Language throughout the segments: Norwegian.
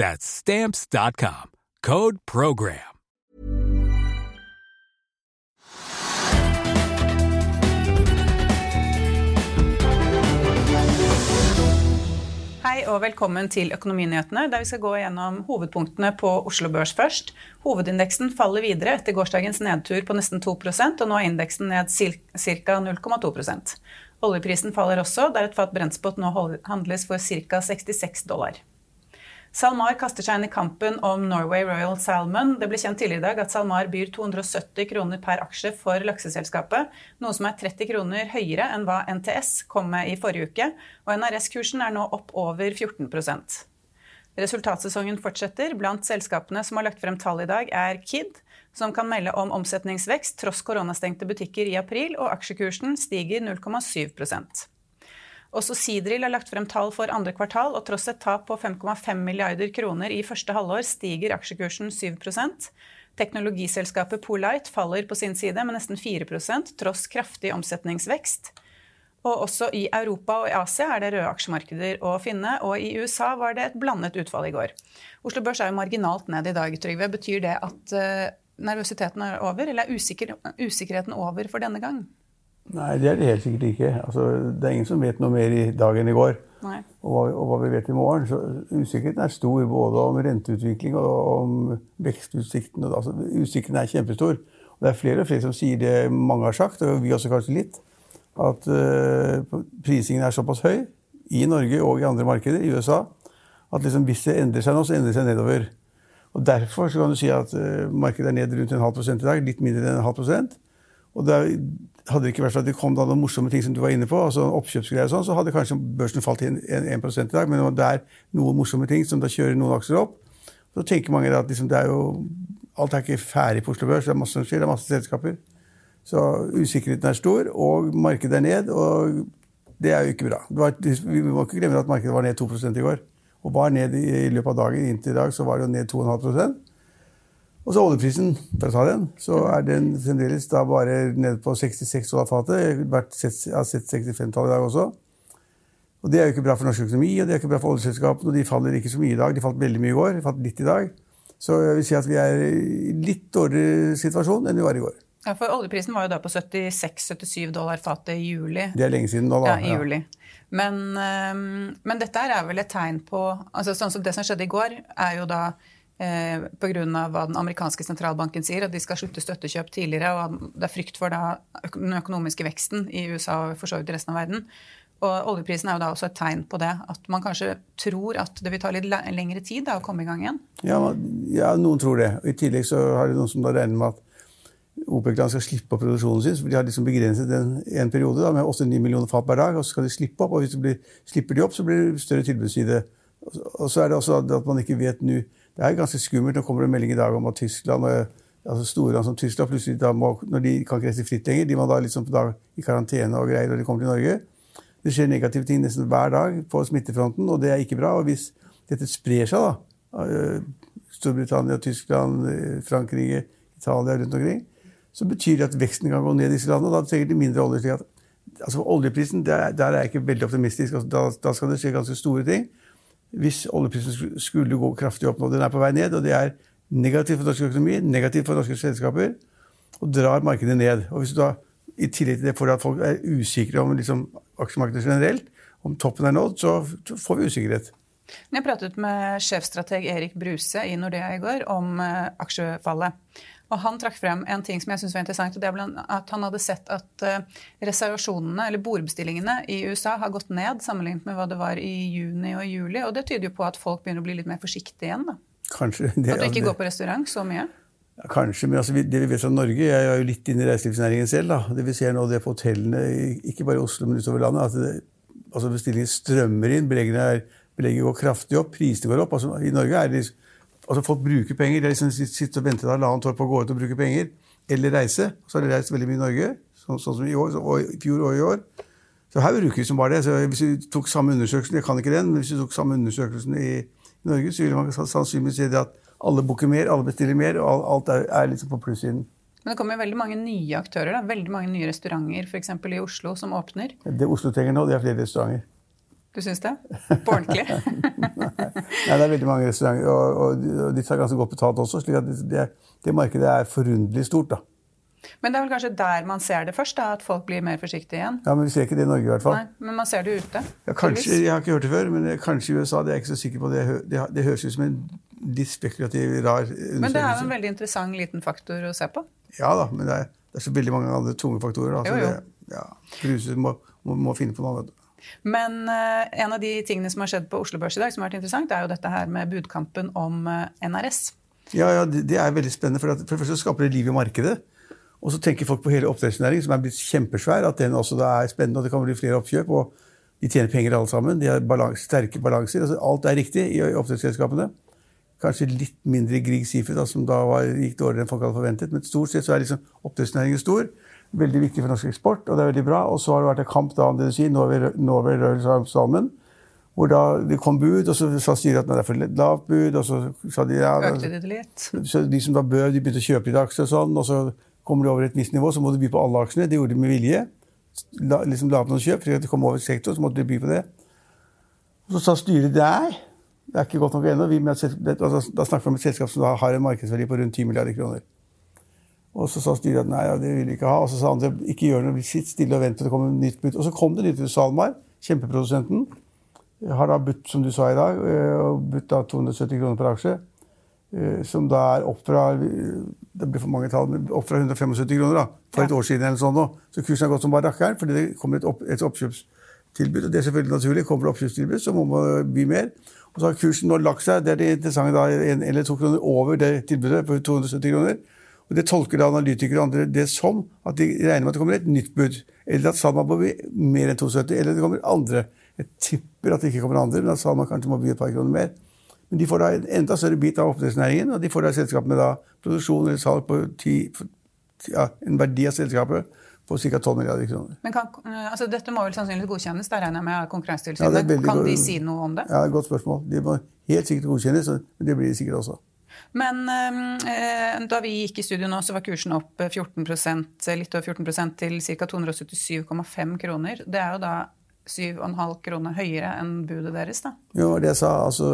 That's Stamps.com. Code PROGRAM. Hei og velkommen til Økonominyhetene, der vi skal gå gjennom hovedpunktene på Oslo Børs først. Hovedindeksen faller videre etter gårsdagens nedtur på nesten 2% og nå er indeksen ned ca. 0,2% Oljeprisen faller også, der et fat brentspot nå handles for ca. 66 dollar. SalMar kaster seg inn i kampen om Norway Royal Salmon. Det ble kjent tidligere i dag at SalMar byr 270 kroner per aksje for lakseselskapet, noe som er 30 kroner høyere enn hva NTS kom med i forrige uke, og NRS-kursen er nå opp over 14% Resultatsesongen fortsetter. Blant selskapene som har lagt frem tall i dag, er Kid, som kan melde om omsetningsvekst tross koronastengte butikker i april, og aksjekursen stiger 0,7 også Sidril har lagt frem tall for andre kvartal, og tross et tap på 5,5 milliarder kroner i første halvår stiger aksjekursen 7% Teknologiselskapet Polite faller på sin side med nesten 4% tross kraftig omsetningsvekst. Og også i Europa og i Asia er det røde aksjemarkeder å finne, og i USA var det et blandet utfall i går. Oslo Børs er jo marginalt ned i dag, Trygve. Betyr det at uh, nervøsiteten er over, eller er usikker, usikkerheten over for denne gang? Nei, det er det helt sikkert ikke. Altså, det er ingen som vet noe mer i dag enn i går. Og hva, og, hva, vi vet i morgen. Så usikkerheten er stor både om renteutvikling og om vekstutsiktene. Altså, usikkerheten er kjempestor. Og det er flere og flere som sier det mange har sagt, og vi også kanskje litt, at uh, prisingen er såpass høy i Norge og i andre markeder, i USA, at liksom, hvis det endrer seg nå, så endrer det seg nedover. Og Derfor så kan du si at uh, markedet er ned rundt en halv prosent i dag, litt mindre enn en halv prosent. Og det er, hadde det ikke vært for at det kom da noen morsomme ting som du var inne på, altså oppkjøpsgreier og sånn, så hadde kanskje børsen falt 1, 1% i dag. Men det er noen morsomme ting som da kjører noen aksjer opp. Så tenker mange at liksom, det er jo, alt er ikke ferdig på Oslo Børs. Det er masse som skjer, det er masse selskaper. Så usikkerheten er stor, og markedet er ned. Og det er jo ikke bra. Var, vi må ikke glemme at markedet var ned 2 i går. Og var ned i, i løpet av dagen. Inntil i dag så var det jo ned 2,5 og så oljeprisen, for å ta den, så er den fremdeles da bare nede på 66 dollar fatet. Jeg har sett 65-tallet i dag også. Og Det er jo ikke bra for norsk økonomi og det er ikke bra for oljeselskapene. og De faller ikke så mye i dag. De falt veldig mye i går. De falt litt i dag. Så jeg vil si at vi er i litt dårligere situasjon enn vi var i går. Ja, for Oljeprisen var jo da på 76-77 dollar fatet i juli. Det er lenge siden nå, da. Ja, i juli. Men, men dette er vel et tegn på altså sånn som Det som skjedde i går, er jo da eh, pga. hva den amerikanske sentralbanken sier, at de skal slutte støttekjøp tidligere. og Det er frykt for da, den økonomiske veksten i USA og for så vidt resten av verden. Og Oljeprisen er jo da også et tegn på det. At man kanskje tror at det vil ta litt lengre tid da, å komme i gang igjen. Ja, ja, noen tror det. Og I tillegg så har det noen som da regner med at OPEC-land skal slippe opp produksjonen sin. for De har liksom begrenset den en periode da, med 8-9 millioner fat per dag. og Så skal de slippe opp. og Hvis de blir, slipper de opp, så blir det større tilbudsside. Og så er det også at man ikke vet nå det er ganske skummelt. Nå kommer det en melding i dag om at Tyskland, eh, altså store land som Tyskland, plutselig da må, når de kan ikke reise fritt lenger, de må da liksom da i karantene og greier når de kommer til Norge. Det skjer negative ting nesten hver dag på smittefronten, og det er ikke bra. Og hvis dette sprer seg, da, eh, Storbritannia, Tyskland, eh, Frankrike, Italia rundt omkring, så betyr det at veksten kan gå ned i disse landene. og Da trenger de mindre olje. slik at altså Oljeprisen, der, der, er jeg ikke veldig optimistisk. Altså, da, da, skal det skje ganske store ting. Hvis oljeprisen skulle gå kraftig opp nå, den er på vei ned, og det er negativt for norsk økonomi, negativt for norske selskaper, og drar markedet ned. Og hvis du da i tillegg til det får at folk er usikre om liksom, aksjemarkedet generelt, om toppen er nådd, så får vi usikkerhet. Jeg pratet med sjefstrateg Erik Bruse i Nordea i går om uh, aksjefallet. Og Han trakk frem en ting som jeg synes var interessant, og det er at han hadde sett at uh, reservasjonene, eller bordbestillingene i USA har gått ned sammenlignet med hva det var i juni og juli. Og det tyder jo på at folk begynner å bli litt mer forsiktige igjen. da. Kanskje. Det, at du ikke går på restaurant så mye? Kanskje, men altså, det vi vet fra Norge Jeg er jo litt inne i reiselivsnæringen selv. da, Det vi ser nå det på hotellene, ikke bare i Oslo, men utover landet, at det, altså bestillingen strømmer inn. beleggene belegget går kraftig opp, prisene går opp. altså I Norge er det liksom Altså Folk bruker penger. De har liksom sitter og venter halvannet år på å gå ut og bruke penger. Eller reise. Så har de reist veldig mye i Norge, sånn, sånn som i, år, og i fjor og i år. Så her bruker vi som bare det. Så hvis vi tok samme undersøkelsen, jeg kan ikke den, men hvis vi tok samme undersøkelsen i, i Norge, så ville man sannsynligvis si at alle booker mer, alle bestiller mer, og alt er, er liksom på plussiden. Men det kommer veldig mange nye aktører. da, Veldig mange nye restauranter f.eks. i Oslo som åpner. Det Oslo trenger nå, det er flere restauranter. Du syns det? På ordentlig? Nei, det er veldig mange restauranter, og, og, de tar ganske godt betalt også. slik at det, det, det markedet er forunderlig stort. da. Men det er vel kanskje der man ser det først, da, at folk blir mer forsiktige igjen? Ja, Men vi ser ikke det i Norge i hvert fall. Nei, Men man ser det ute? Ja, kanskje, Jeg har ikke hørt det før, men kanskje i USA. Det er jeg ikke så sikker på. Det, det, det høres ut som en litt spekulativ, rar undersøkelse. Men det er jo en veldig interessant liten faktor å se på? Ja da, men det er, det er så veldig mange andre tunge faktorer. Da, jo, jo. Det, ja, Bruse må, må, må, finne på noe annet. Men uh, en av de tingene som har skjedd på Oslo Børs i dag, som har vært interessant, er jo dette her med budkampen om eh, NRS. Ja, ja det, er veldig spennende. For, for det første skaper det liv i markedet. Og så tenker folk på hele oppdrettsnæringen, som er blitt kjempesvær, at den også er spennende, og det kan bli flere oppkjøp. og De tjener penger alle sammen. De har balans, sterke balanser. Altså, alt er riktig i oppdrettsselskapene. Kanskje litt mindre Grieg Seafood, som da var, gikk dårligere enn folk hadde forventet. Men stort sett så er liksom oppdrettsnæringen stor veldig viktig for norsk eksport, og det er veldig bra. Og så har det vært en kamp da, om det du sier, Norway Royal Salmon, hvor da det kom bud, og så sa styret at det er for lavt bud. og så sa de ja, Økte de det litt? Så de som da bød, de begynte å kjøpe litt aksjer og sånn, og så kommer de over et visst nivå, så må de by på alle aksjene. Det gjorde de med vilje. La, liksom la opp noen kjøp, for at de kom over sektor, så måtte de by på det. Og så sa styret nei, det er ikke godt nok ennå. Altså, da snakker vi om et selskap som har en markedsverdi på rundt 10 milliarder kroner. Og så sa styret at nei, ja, det vil vi ikke ha. Og så sa han at ikke gjør noe, sitt stille og vent til det kommer nytt bud. Og så kom det nytt bud. SalMar, kjempeprodusenten, har da budt, som du sa i dag, eh, budt da 270 kroner per aksje. Eh, som da er opp fra det blir for mange tall, opp fra 175 kroner da, for et år siden. eller sånn nå. Så kursen har gått som bare rakkeren fordi det kommer et, opp, et oppkjøpstilbud. Og det er selvfølgelig naturlig. Kommer det oppkjøpstilbud, så må man by mer. Og så har kursen nå lagt seg det er det interessante da, en eller to kroner over det tilbudet på 270 kroner. Og Det tolker da analytikere og andre det som at de regner med at det kommer et nytt bud. Eller at Salma må bli mer enn 270, eller det kommer andre. Jeg tipper at det ikke kommer andre, men at Salma kanskje må by et par kroner mer. Men de får da en enda større bit av oppdrettsnæringen, og de får da selskap med da produksjon eller salg på ti, ja, en verdi av selskapet på ca. 12 milliarder kroner. Men kan, altså Dette må vel sannsynligvis godkjennes? Der regner jeg med Konkurransetilsynet. Ja, kan de si noe om det? Ja, Godt spørsmål. De må helt sikkert godkjennes, men det blir de sikkert også. Men eh, da vi gikk i studio nå, så var kursen opp 14% litt over 14% til ca. 277,5 kroner. Det er jo da 7,5 kroner høyere enn budet deres, da. Jo, det sa, altså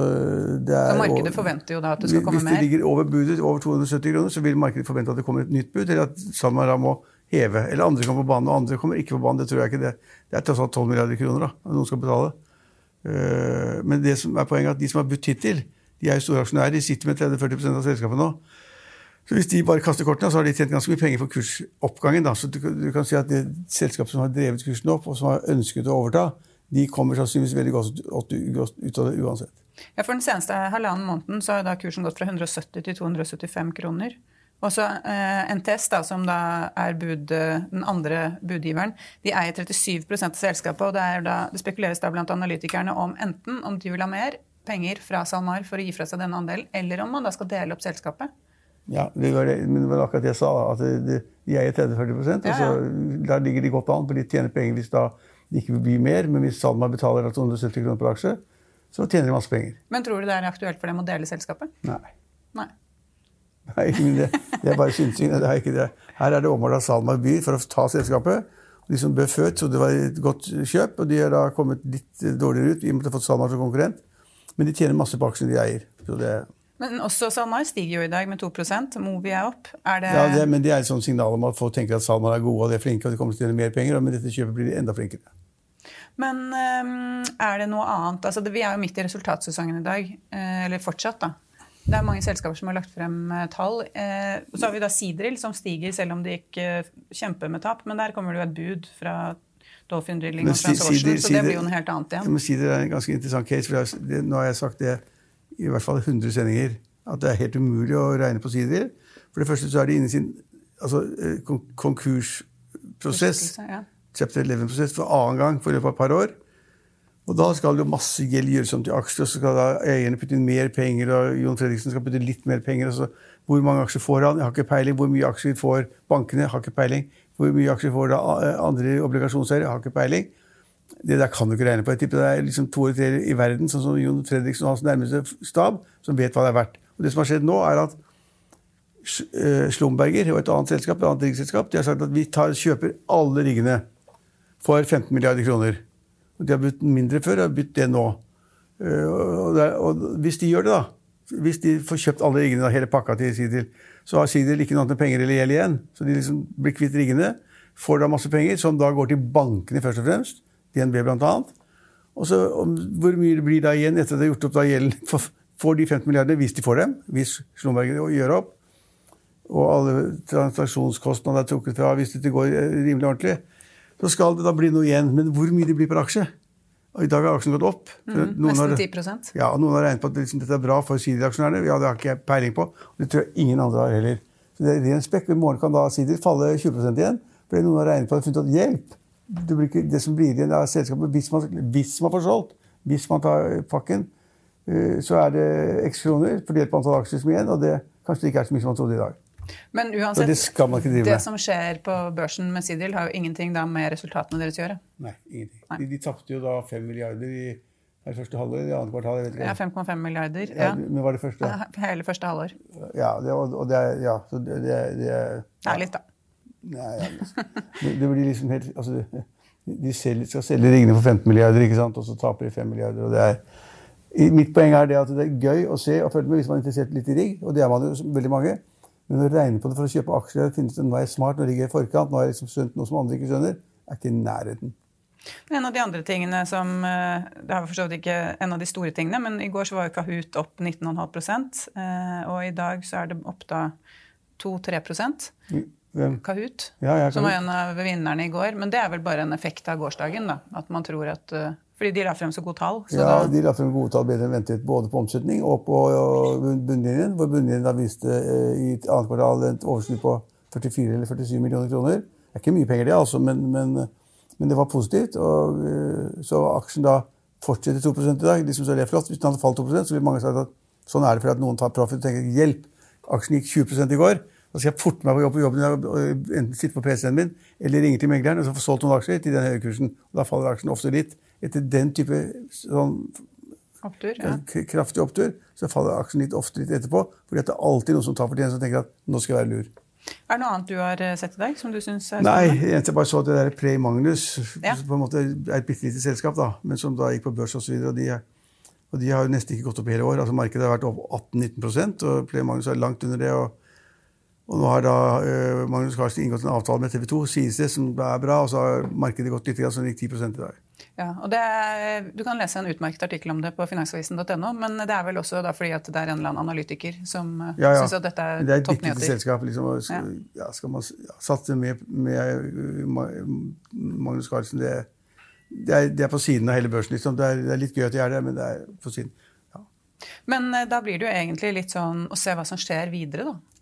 det er, Så markedet forventer jo da at det skal komme mer? Hvis det ligger over budet, over 270 kroner, så vil markedet forvente at det kommer et nytt bud, eller at Samara må heve. Eller andre kommer på banen, og andre kommer ikke på banen. Det tror jeg ikke. Det, det er tross alt 12 milliarder kroner da, noen skal betale. Uh, men det som er poenget er at de som har budt hittil, de er jo store aksjonærer, de sitter med 30-40% av selskapet nå. Så Hvis de bare kaster kortene, så har de tjent ganske mye penger for kursoppgangen. Da. Så du, du, kan si at det selskapet som har drevet kursen opp, og som har ønsket å overta, de kommer sannsynligvis veldig godt ut av det uansett. Ja, For den seneste halvannen måneden så har da kursen gått fra 170 til 275 kroner. Og så eh, NTS, da, som da er bud, den andre budgiveren, de eier 37% av selskapet. og det, da, det spekuleres da blant analytikerne om enten om de vil ha mer penger fra SalMar for å gi fra seg denne andelen, eller om man da skal dele opp selskapet? Ja, det var, det, men det var akkurat det jeg sa. at de, de eier 30-40 ja, ja. Der ligger de godt an, for de tjener penger hvis da de ikke vil bli mer. Men hvis SalMar betaler 270 kroner per aksje, så tjener de masse penger. Men tror du det er aktuelt for dem å dele selskapet? Nei. Nei. Nei, det, det er bare synsing. Det er ikke det. Her er det ommål av SalMar by for å ta selskapet. De som ble født, trodde det var et godt kjøp, og de har da kommet litt dårligere ut. Vi måtte fått SalMar som konkurrent. Men de tjener masse på aksjene de eier. Men også SalMar stiger jo i dag med 2 Movi er opp. Er det... Ja, det, men det er et sånt signal om at folk tenker at SalMar er gode og de er flinke og de kommer til å tjene mer penger. Og med dette kjøpet blir de enda flinkere. Men um, er det noe annet? Altså, det, vi er jo midt i resultatsesongen i dag. Eh, eller fortsatt, da. Det er mange selskaper som har lagt frem eh, tall. Eh, så har vi da Sidril, som stiger selv om det gikk eh, kjempe med tap. Men der kommer det jo et bud fra Dolphin Drilling og Frans Ocean, så det blir jo noe helt annet igjen. Ja, men Det er en ganske interessant case. for det, Nå har jeg sagt det i hvert fall 100 sendinger, at det er helt umulig å regne på sider. For det første så er de inne i sin altså, konkursprosess. Ja chapter 11-prosess for annen gang for løpet av et par år. Og da skal jo masse gjeld gjøres om til aksjer, og så skal da eierne putte inn mer penger, og Jon Fredriksen skal putte litt mer penger. og så Hvor mange aksjer får han? Jeg har ikke peiling. Hvor mye aksjer får bankene? Jeg har ikke peiling. Hvor mye aksjer får da eh, andre obligasjonseiere? Har ikke peiling. Det der kan du ikke regne på. Jeg tipper det er liksom to eller tre i verden, sånn som Jon Fredriksen og hans nærmeste stab, som vet hva det er verdt. Og Det som har skjedd nå, er at eh, Slumberger og et annet selskap, et annet riggselskap de har sagt at vi tar, kjøper alle riggene for 15 milliarder kroner. Og De har budt mindre før, og har budt det nå. Eh, og, det, og, hvis de gjør det, da, hvis de får kjøpt alle riggene, hele pakka til Sidil, så har Sidil ikke noe annet penger eller gjeld igjen. Så de liksom blir kvitt riggene, får da masse penger, som da går til bankene først og fremst. DNB bl.a. Og så Hvor mye det blir da igjen etter at de har gjort opp da gjelden? Får de 15 milliarder hvis de får dem, hvis Slumberger gjør opp, og alle transaksjonskostnader er trukket fra hvis det går rimelig ordentlig, så skal det da bli noe igjen. Men hvor mye det blir per aksje? I dag har aksjen gått opp. Mm, nesten 10 Ja, og Noen har regnet på at liksom, dette er bra for Sider-aksjonærene. Ja, det har ikke jeg peiling på. og Det tror jeg ingen andre har heller. Så det er ren spekk. I morgen kan da Sider falle 20 igjen. Fordi noen har regnet på det og funnet ut hjelp! Det, ikke, det, som blir igjen av selskapet, hvis man, hvis man får solgt, hvis man tar pakken, eh, så er det x kroner fordelt på antall aksjer som igjen. Og det kanskje det ikke er så mye som man trodde i dag. Men uansett, det, det som skjer på børsen med Sidil, har jo ingenting da med resultatene deres å gjøre? Nei, ingenting. Nei. De, de tapte jo da 5 milliarder i det første halvår, i andre kvartal. jeg vet ikke. Ja, 5,5 milliarder. Ja. ja. Men var det første? Hele første halvår. Ja, det, og det er, ja, så det, det, det, det er litt, da. Nei, ja, det, blir liksom helt altså, De selger, skal selge riggene for 15 milliarder, ikke sant? og så taper de 5 milliarder. og det er Mitt poeng er det at det er gøy å se og følge med hvis man er interessert litt i rigg, og det er man jo veldig mange. Men å regne på det for å kjøpe aksjer finnes det, Nå er jeg smart, nå ligger jeg i forkant, nå har jeg liksom skjønt noe som andre ikke skjønner. er ikke i nærheten. En av de andre tingene som eh, Det er for så vidt ikke en av de store tingene, men i går så var jo Kahoot opp 19,5 eh, og i dag så er det opp da 2-3 Hvem? Kahoot, ja, ja, som var en av vinnerne i går. Men det er vel bare en effekt av gårsdagen, da. At man tror at eh, fordi de la frem så gode tall? Så ja, de la frem gode tall bedre enn ventet. Både på omsetning og på bunnlinjen. Hvor bunnlinjen da viste eh, i et annet kvartal et overskudd på 44 eller 47 millioner kroner. Det er ikke mye penger, det, altså, men, men, men det var positivt. Og, eh, så aksjen da fortsetter 2% i dag. liksom så det er flott. Hvis den hadde falt 2% så ville mange sagt at sånn er det fordi at noen tar profit og tenker hjelp. Aksjen gikk 20 i går. Da skal jeg forte meg på jobb på jobben og enten sitte på PC-en min eller ringe til megleren og så få solgt noen aksjer til den høye kursen. Og da faller aksjen ofte litt etter den type sånn, opptur, ja. kraftig opptur, så faller aksjen litt ofte litt etterpå. fordi det er alltid noen som tar fortjeneste og tenker at nå skal jeg være lur. Er det noe annet du har eh, sett i dag som du syns er spennende? Nei, jeg bare så det der Play Magnus. Ja. på en måte er et bitte lite selskap, da, men som da gikk på børs osv. Og, så og, og de har jo nesten ikke gått opp i hele år. altså Markedet har vært opp 18-19% og Play Magnus er langt under det. og og nå har da uh, Magnus Carlsen inngått en avtale med TV 2, sies det, som er bra. Og så har markedet gått litt, så den gikk 10 i dag. Ja, og er, Du kan lese en utmerket artikkel om det på finansavisen.no, men det er vel også fordi at det er en eller annen analytiker som ja, ja. syns at dette er, er Ja, Det er et viktig selskap. Liksom, og, ja. ja. skal man satse med, med Magnus Carlsen, det, det, er, det, er, på siden av hele børsen. Liksom. Det, er, det, er, litt gøy at de er det, men det er på siden. Men eh, da blir det jo egentlig litt sånn å se hva som skjer videre, da.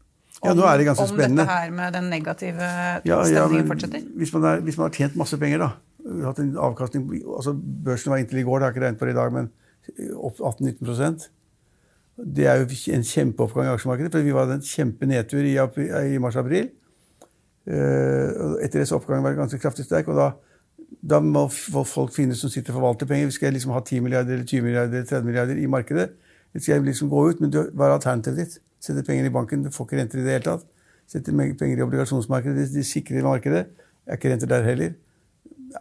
Om, ja, nå er det ganske om spennende. dette her med den negative stemningen ja, fortsetter? Hvis man, er, hvis man, har tjent masse penger, da, hatt en avkastning altså Børsen var inntil i går, det har ikke regnet på det i dag, men opp 18-19% Det er jo en kjempeoppgang i aksjemarkedet, for vi var en kjempenedtur i, i mars-april. Eh, etter det så oppgangen var ganske kraftig sterk. og da, da må folk finne som sitter og forvalter penger. Skal jeg liksom ha 10 milliarder, eller 20 milliarder, eller 30 milliarder i markedet? Hvis jeg liksom gå ut, men du, hva er alternativet ditt? Sette penger i banken, du får ikke renter i det hele tatt. Sette penger i obligasjonsmarkedet, de sikrer markedet. Er ikke renter der heller.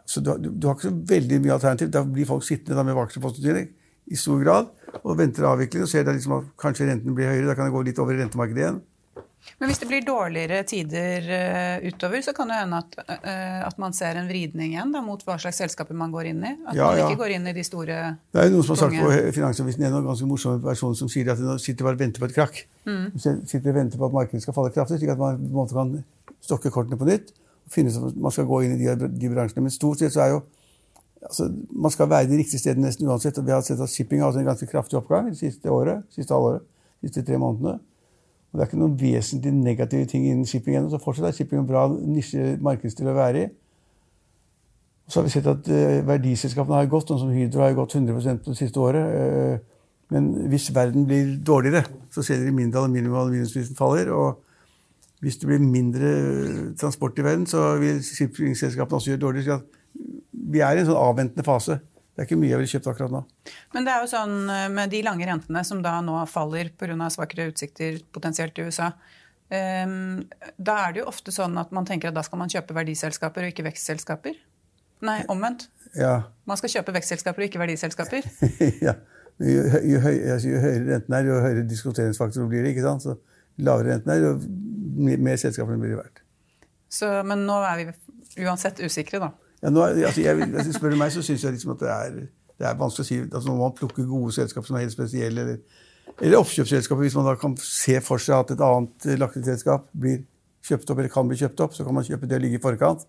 Så du, du, du, har ikke så veldig mye alternativ. Da blir folk sittende da med aksjeposten i stor grad og venter avvikling og ser liksom at kanskje renten blir høyere. Da kan det gå litt over i rentemarkedet igjen. Men hvis det blir dårligere tider uh, utover, så kan det hende at, uh, at, man ser en vridning igjen da, mot hva slags selskaper man går inn i? At ja, man ikke ja. går inn i de store Det er noen som har sagt på Finansavisen en ganske morsomme person som sier at de sitter bare og venter på et krakk. Mm. Sitter og venter på at markedet skal falle kraftig, slik at man på en måte kan stokke kortene på nytt. og finne ut Man skal gå inn i de, de bransjene. Men stort sett så er jo altså, Man skal være de riktige stedene nesten uansett. og Vi har sett at shipping har hatt en ganske kraftig oppgang det siste året, siste halvåret, de siste tre månedene. Og Det er ikke noen vesentlig negative ting innen shipping ennå. Så fortsatt er shipping en bra nisje markedsdel å være i. Så har vi sett at uh, verdiselskapene har gått, sånn som Hydro har gått 100% det siste året. Uh, men hvis verden blir dårligere, så selger de mindre aluminium, og aluminiumsprisen faller. Og hvis det blir mindre transport i verden, så vil shippingselskapene også gjøre dårligere. vi er i en sånn avventende fase. Det er ikke mye jeg ville kjøpt akkurat nå. Men det er jo sånn eh, med de lange rentene som da nå faller pga. svakere utsikter potensielt i USA. Um, da er det jo ofte sånn at man tenker at da skal man kjøpe verdiselskaper og ikke vekstselskaper. Nei, omvendt. Ja. Man skal kjøpe vekstselskaper og ikke verdiselskaper. ja. Jo, jo, høy, altså, jo, høyere renten er, jo høyere diskonteringsfaktor blir det. ikke sant? Så lavere renten er, jo mer selskapene blir det verdt. Så, men nå er vi uansett usikre, da. Ja, nå, altså, jeg, altså, spør du meg, så syns jeg liksom at det er, det er, vanskelig å si altså, Når man plukker gode selskaper som er helt spesielle, eller, eller oppkjøpsselskaper Hvis man da kan se for seg at et annet lakseselskap blir kjøpt opp, eller kan bli kjøpt opp, så kan man kjøpe det og ligge i forkant.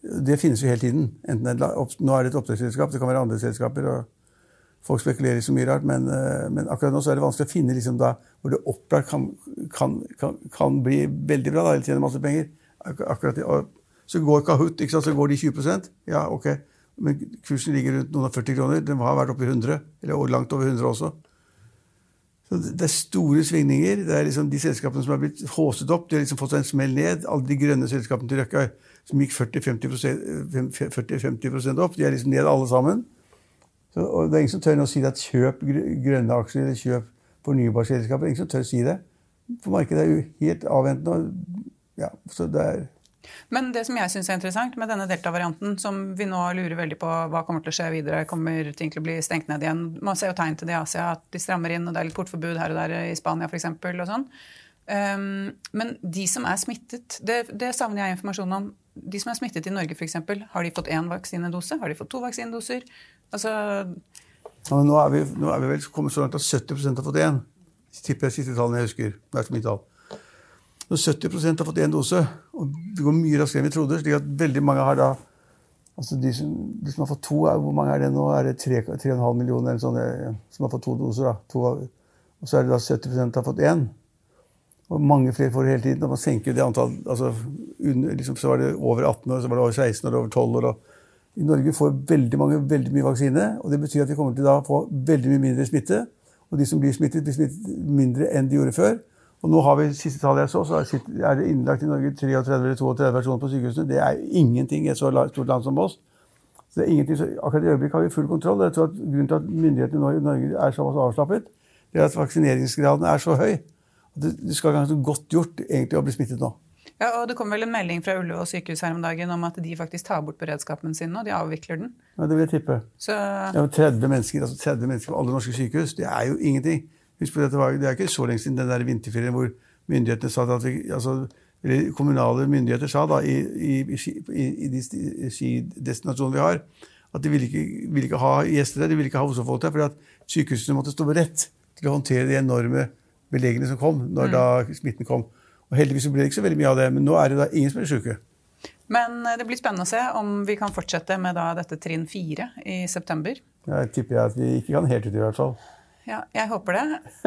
Det finnes jo hele tiden. Enten er nå er det et oppdrettsselskap, det kan være andre selskaper. og Folk spekulerer så mye rart, men, eh, men, akkurat nå så er det vanskelig å finne liksom da, hvor det opplagt kan, kan, kan, kan, bli veldig bra da, eller tjene masse penger. Akkurat, og så går Kahoot, ikke sant, så går de 20% Ja, ok. Men kursen ligger rundt noen og 40 kroner. Den har vært oppe i 100, eller langt over 100 også. Så det er store svingninger. Det er liksom De selskapene som har blitt håset opp, de har liksom fått seg en smell ned. Alle de grønne selskapene til Røkka som gikk 40-50% opp, de er liksom ned alle sammen. Så, og Det er ingen som tør å si at kjøp grønne aksjer eller kjøp fornybarselskaper. Ingen som tør å si det. For markedet er jo helt avventende. Ja, så det er... Men det som jeg syns er interessant med denne delta-varianten, som vi nå lurer veldig på hva kommer til å skje videre, kommer ting til å bli stengt ned igjen Man ser jo tegn til det i Asia, at de strammer inn, og det er litt portforbud her og der i Spania f.eks. og sånn. Um, men de som er smittet, det, det, savner jeg informasjon om. De som er smittet i Norge f.eks., har de fått én vaksinedose? Har de fått to vaksinedoser? Altså nå, er vi, nå, er vi, vel kommet så langt at 70 har fått én. Tipper jeg siste tallene jeg husker. Det er så mye tall. Når 70% har fått én dose, og det går mye raskere enn vi trodde slik at veldig mange har da altså de som, de som har fått to, Hvor mange er det nå? Er det 3,5 millioner eller sånn, eh, som har fått to doser? da, to, Og så er det da 70% har fått én. Og mange flere får det hele tiden. og Man senker det antall altså, liksom, Så var det over 18 år, så var det over 16 år, over 12 år. og I Norge får veldig mange veldig mye vaksine. og Det betyr at vi kommer til da få veldig mye mindre smitte. Og de som blir smittet, blir smittet mindre enn de gjorde før. Og nå har vi siste tallet jeg så, så er det innlagt i Norge 33 eller 32 personer på sykehusene. Det er ingenting i et så stort land som oss. Så det er ingenting, så akkurat i øyeblikket har vi full kontroll. Jeg tror at Grunnen til at myndighetene nå i Norge er såpass avslappet, det er at vaksineringsgraden er så høy. at Det skal ganske godt gjort egentlig å bli smittet nå. Ja, og Det kom vel en melding fra Ullevål sykehus her om dagen om at de faktisk tar bort beredskapen sin nå. De avvikler den. Ja, Det vil jeg tippe. Så... Ja, 30 mennesker altså 30 mennesker på alle norske sykehus, det er jo ingenting. Husk på, det, var, det er ikke så lenge siden den der vinterferien hvor myndighetene sa at vi, altså, eller kommunale myndigheter sa da, i, i, i, i de skidestinasjonene vi har, at de ville ikke, ville ikke ha gjester der, de ville ikke ha Oslo-folk der, fordi at sykehusene måtte stå beredt til å håndtere de enorme beleggene som kom når mm. da smitten kom. Og Heldigvis ble det ikke så veldig mye av det, men nå er det da ingen som er syke. Men eh, det blir spennende å se om vi kan fortsette med da dette trinn fire i september. Jeg tipper jeg at vi ikke kan helt ut, i hvert fall. Ja, jeg håper det.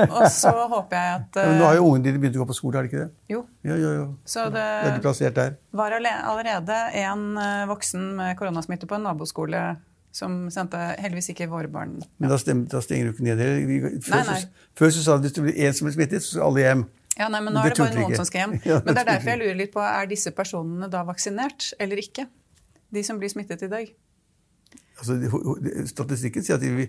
Og så håper jeg at Men Nå har jo ungene dine begynt å gå på skole, har de ikke det? Jo. Ja, ja, ja. Så det Veldig plassert der. var allerede en eh, voksen med koronasmitte på en naboskole som sendte heldigvis ikke våre barn. Ja. Men da, stemmer, da, stenger du ikke ned heller. Før, nei, nei. Så, før så sa du at hvis det blir én som blir smittet, så skal alle hjem. Ja, nei, men nå er det bare noen ikke. som skal hjem. Ja, men det er derfor jeg lurer litt på, er disse personene da vaksinert eller ikke? De som blir smittet i dag? Altså, statistikken sier at de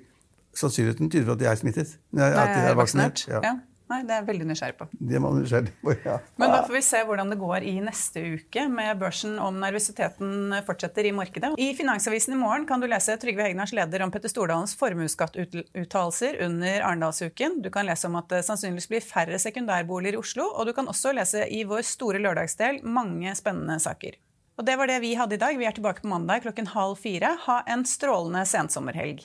sannsynligheten tyder på at de er smittet. Nei, at de er vaksinert. Ja. ja. Nei, Det er jeg veldig nysgjerrig på. Det er man nysgjerrig på, ja. Men da får vi se hvordan det går i neste uke med børsen om nervøsiteten fortsetter i markedet. I Finansavisen i morgen kan du lese Trygve Hegnars leder om Petter Stordalens formuesskattuttalelser under Arendalsuken. Du kan lese om at det sannsynligvis blir færre sekundærboliger i Oslo, og du kan også lese i vår store lørdagsdel mange spennende saker. Og det var det vi hadde i dag. Vi er tilbake på mandag klokken halv fire. Ha en strålende sensommerhelg.